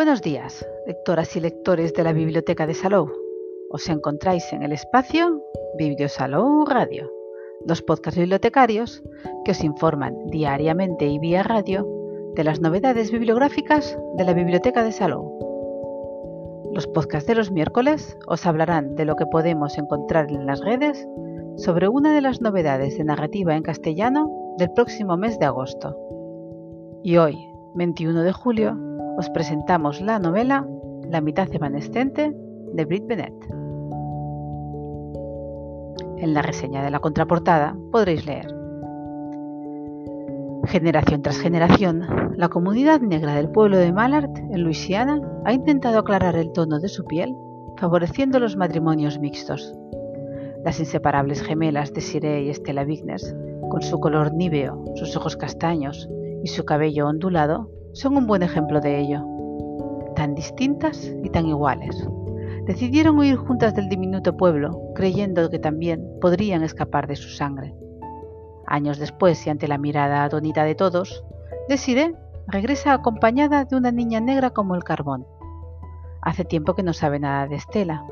Buenos días, lectoras y lectores de la Biblioteca de Salou. Os encontráis en el espacio Bibliosalou Radio, los podcasts bibliotecarios que os informan diariamente y vía radio de las novedades bibliográficas de la Biblioteca de Salou. Los podcasts de los miércoles os hablarán de lo que podemos encontrar en las redes sobre una de las novedades de narrativa en castellano del próximo mes de agosto. Y hoy, 21 de julio, os presentamos la novela La mitad evanescente de Brit Bennett. En la reseña de la contraportada podréis leer. Generación tras generación, la comunidad negra del pueblo de Mallard, en Luisiana, ha intentado aclarar el tono de su piel, favoreciendo los matrimonios mixtos. Las inseparables gemelas de Siré y Estela Vignes, con su color níveo, sus ojos castaños y su cabello ondulado, son un buen ejemplo de ello. Tan distintas y tan iguales. Decidieron huir juntas del diminuto pueblo, creyendo que también podrían escapar de su sangre. Años después y ante la mirada atónita de todos, Desiree regresa acompañada de una niña negra como el carbón. Hace tiempo que no sabe nada de Estela,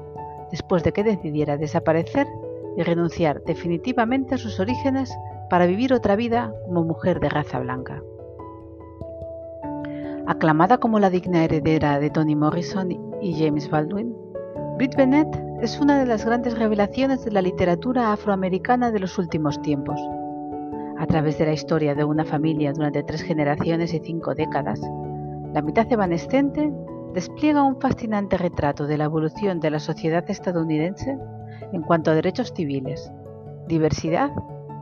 después de que decidiera desaparecer y renunciar definitivamente a sus orígenes para vivir otra vida como mujer de raza blanca. Aclamada como la digna heredera de Toni Morrison y James Baldwin, Brit Bennett es una de las grandes revelaciones de la literatura afroamericana de los últimos tiempos. A través de la historia de una familia durante tres generaciones y cinco décadas, la mitad evanescente despliega un fascinante retrato de la evolución de la sociedad estadounidense en cuanto a derechos civiles, diversidad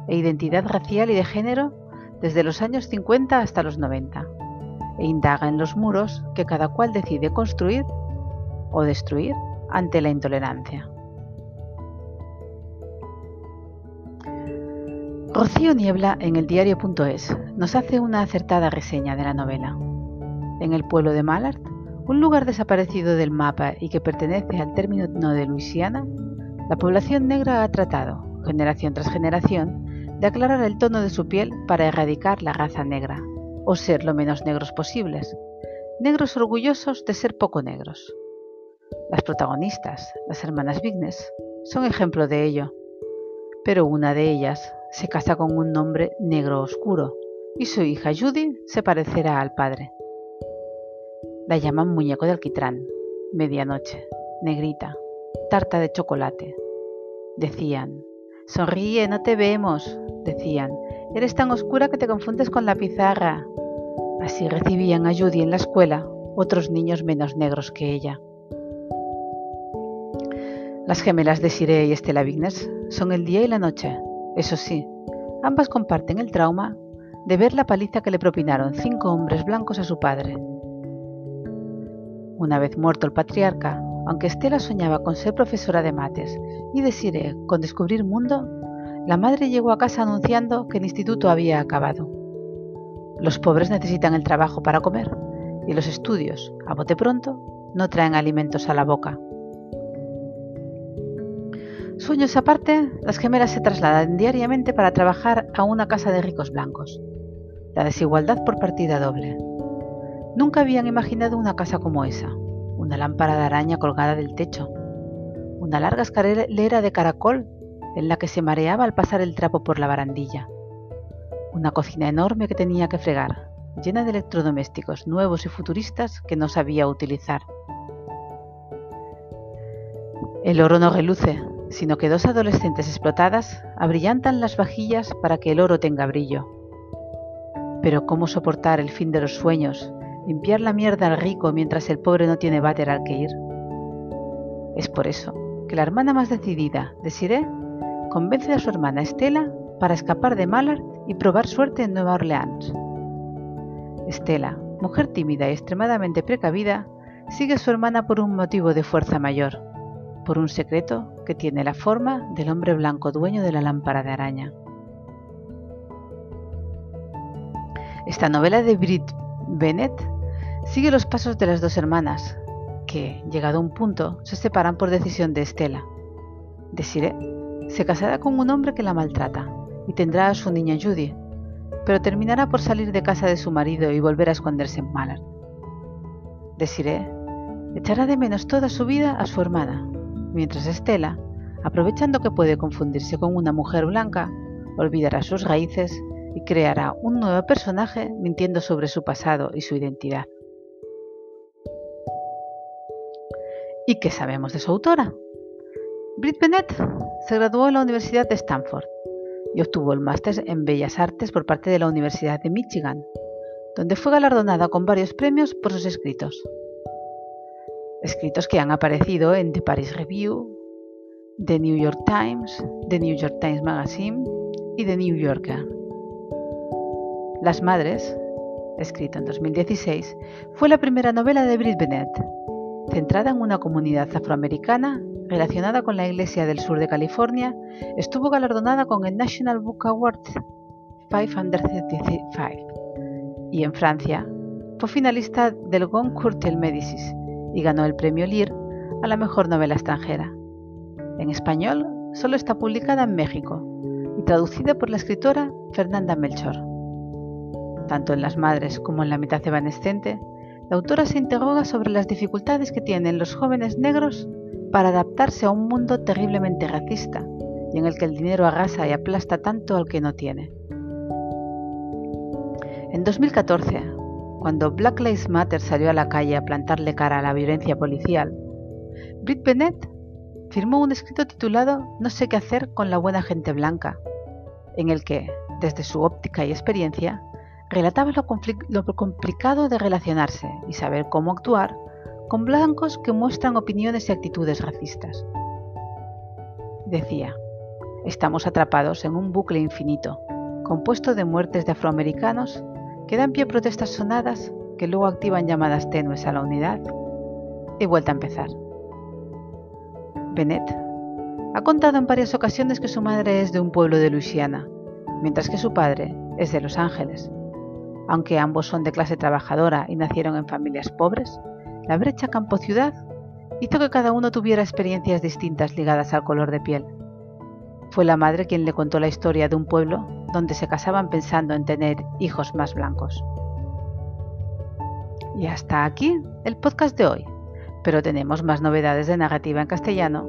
e identidad racial y de género desde los años 50 hasta los 90 e indaga en los muros que cada cual decide construir o destruir ante la intolerancia. Rocío Niebla en el diario.es nos hace una acertada reseña de la novela. En el pueblo de Mallard, un lugar desaparecido del mapa y que pertenece al término de Luisiana, la población negra ha tratado, generación tras generación, de aclarar el tono de su piel para erradicar la raza negra, o ser lo menos negros posibles, negros orgullosos de ser poco negros. Las protagonistas, las hermanas Vignes, son ejemplo de ello, pero una de ellas se casa con un hombre negro oscuro y su hija Judy se parecerá al padre. La llaman muñeco de alquitrán, medianoche, negrita, tarta de chocolate. Decían, sonríe, no te vemos, decían, eres tan oscura que te confundes con la pizarra. Así recibían a Judy en la escuela otros niños menos negros que ella. Las gemelas de Siré y Estela Vignes son el día y la noche. Eso sí, ambas comparten el trauma de ver la paliza que le propinaron cinco hombres blancos a su padre. Una vez muerto el patriarca, aunque Estela soñaba con ser profesora de mates y Desiree con descubrir mundo, la madre llegó a casa anunciando que el instituto había acabado. Los pobres necesitan el trabajo para comer y los estudios, a bote pronto, no traen alimentos a la boca. Sueños aparte, las gemelas se trasladan diariamente para trabajar a una casa de ricos blancos. La desigualdad por partida doble. Nunca habían imaginado una casa como esa, una lámpara de araña colgada del techo, una larga escalera de caracol en la que se mareaba al pasar el trapo por la barandilla, una cocina enorme que tenía que fregar, llena de electrodomésticos nuevos y futuristas que no sabía utilizar. El oro no reluce, sino que dos adolescentes explotadas abrillantan las vajillas para que el oro tenga brillo. Pero ¿cómo soportar el fin de los sueños, limpiar la mierda al rico mientras el pobre no tiene váter al que ir? Es por eso que la hermana más decidida, Desiree, convence a su hermana Estela para escapar de Mallard y probar suerte en Nueva Orleans. Estela, mujer tímida y extremadamente precavida, sigue a su hermana por un motivo de fuerza mayor, por un secreto que tiene la forma del hombre blanco dueño de la lámpara de araña. Esta novela de Brit Bennett sigue los pasos de las dos hermanas, que, llegado a un punto, se separan por decisión de Estela. Desiree se casará con un hombre que la maltrata y tendrá a su niña Judy, pero terminará por salir de casa de su marido y volver a esconderse en Mallard. Desiree echará de menos toda su vida a su hermana, mientras Estela, aprovechando que puede confundirse con una mujer blanca, olvidará sus raíces y creará un nuevo personaje mintiendo sobre su pasado y su identidad. ¿Y qué sabemos de su autora? Brit Bennett se graduó en la Universidad de Stanford y obtuvo el máster en Bellas Artes por parte de la Universidad de Michigan, donde fue galardonada con varios premios por sus escritos. Escritos que han aparecido en The Paris Review, The New York Times, The New York Times Magazine y The New Yorker. Las Madres, escrita en 2016, fue la primera novela de Brit Bennett Centrada en una comunidad afroamericana relacionada con la Iglesia del Sur de California, estuvo galardonada con el National Book Award 535 y en Francia fue finalista del Goncourt Médicis y ganó el premio Lire a la mejor novela extranjera. En español solo está publicada en México y traducida por la escritora Fernanda Melchor. Tanto en Las Madres como en La mitad evanescente, la autora se interroga sobre las dificultades que tienen los jóvenes negros para adaptarse a un mundo terriblemente racista y en el que el dinero arrasa y aplasta tanto al que no tiene. En 2014, cuando Black Lives Matter salió a la calle a plantarle cara a la violencia policial, Brit Bennett firmó un escrito titulado No sé qué hacer con la buena gente blanca, en el que, desde su óptica y experiencia, relataba lo, complicado de relacionarse y saber cómo actuar con blancos que muestran opiniones y actitudes racistas. Decía, estamos atrapados en un bucle infinito, compuesto de muertes de afroamericanos que dan pie a protestas sonadas que luego activan llamadas tenues a la unidad y vuelta a empezar. Bennett ha contado en varias ocasiones que su madre es de un pueblo de Luisiana, mientras que su padre es de Los Ángeles, aunque ambos son de clase trabajadora y nacieron en familias pobres, la brecha campo-ciudad hizo que cada uno tuviera experiencias distintas ligadas al color de piel. Fue la madre quien le contó la historia de un pueblo donde se casaban pensando en tener hijos más blancos. Y hasta aquí el podcast de hoy, pero tenemos más novedades de narrativa en castellano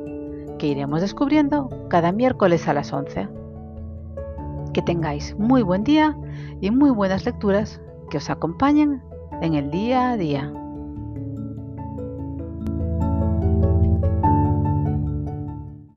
que iremos descubriendo cada miércoles a las 11. Que tengáis muy buen día y muy buenas lecturas que os acompañen en el día a día.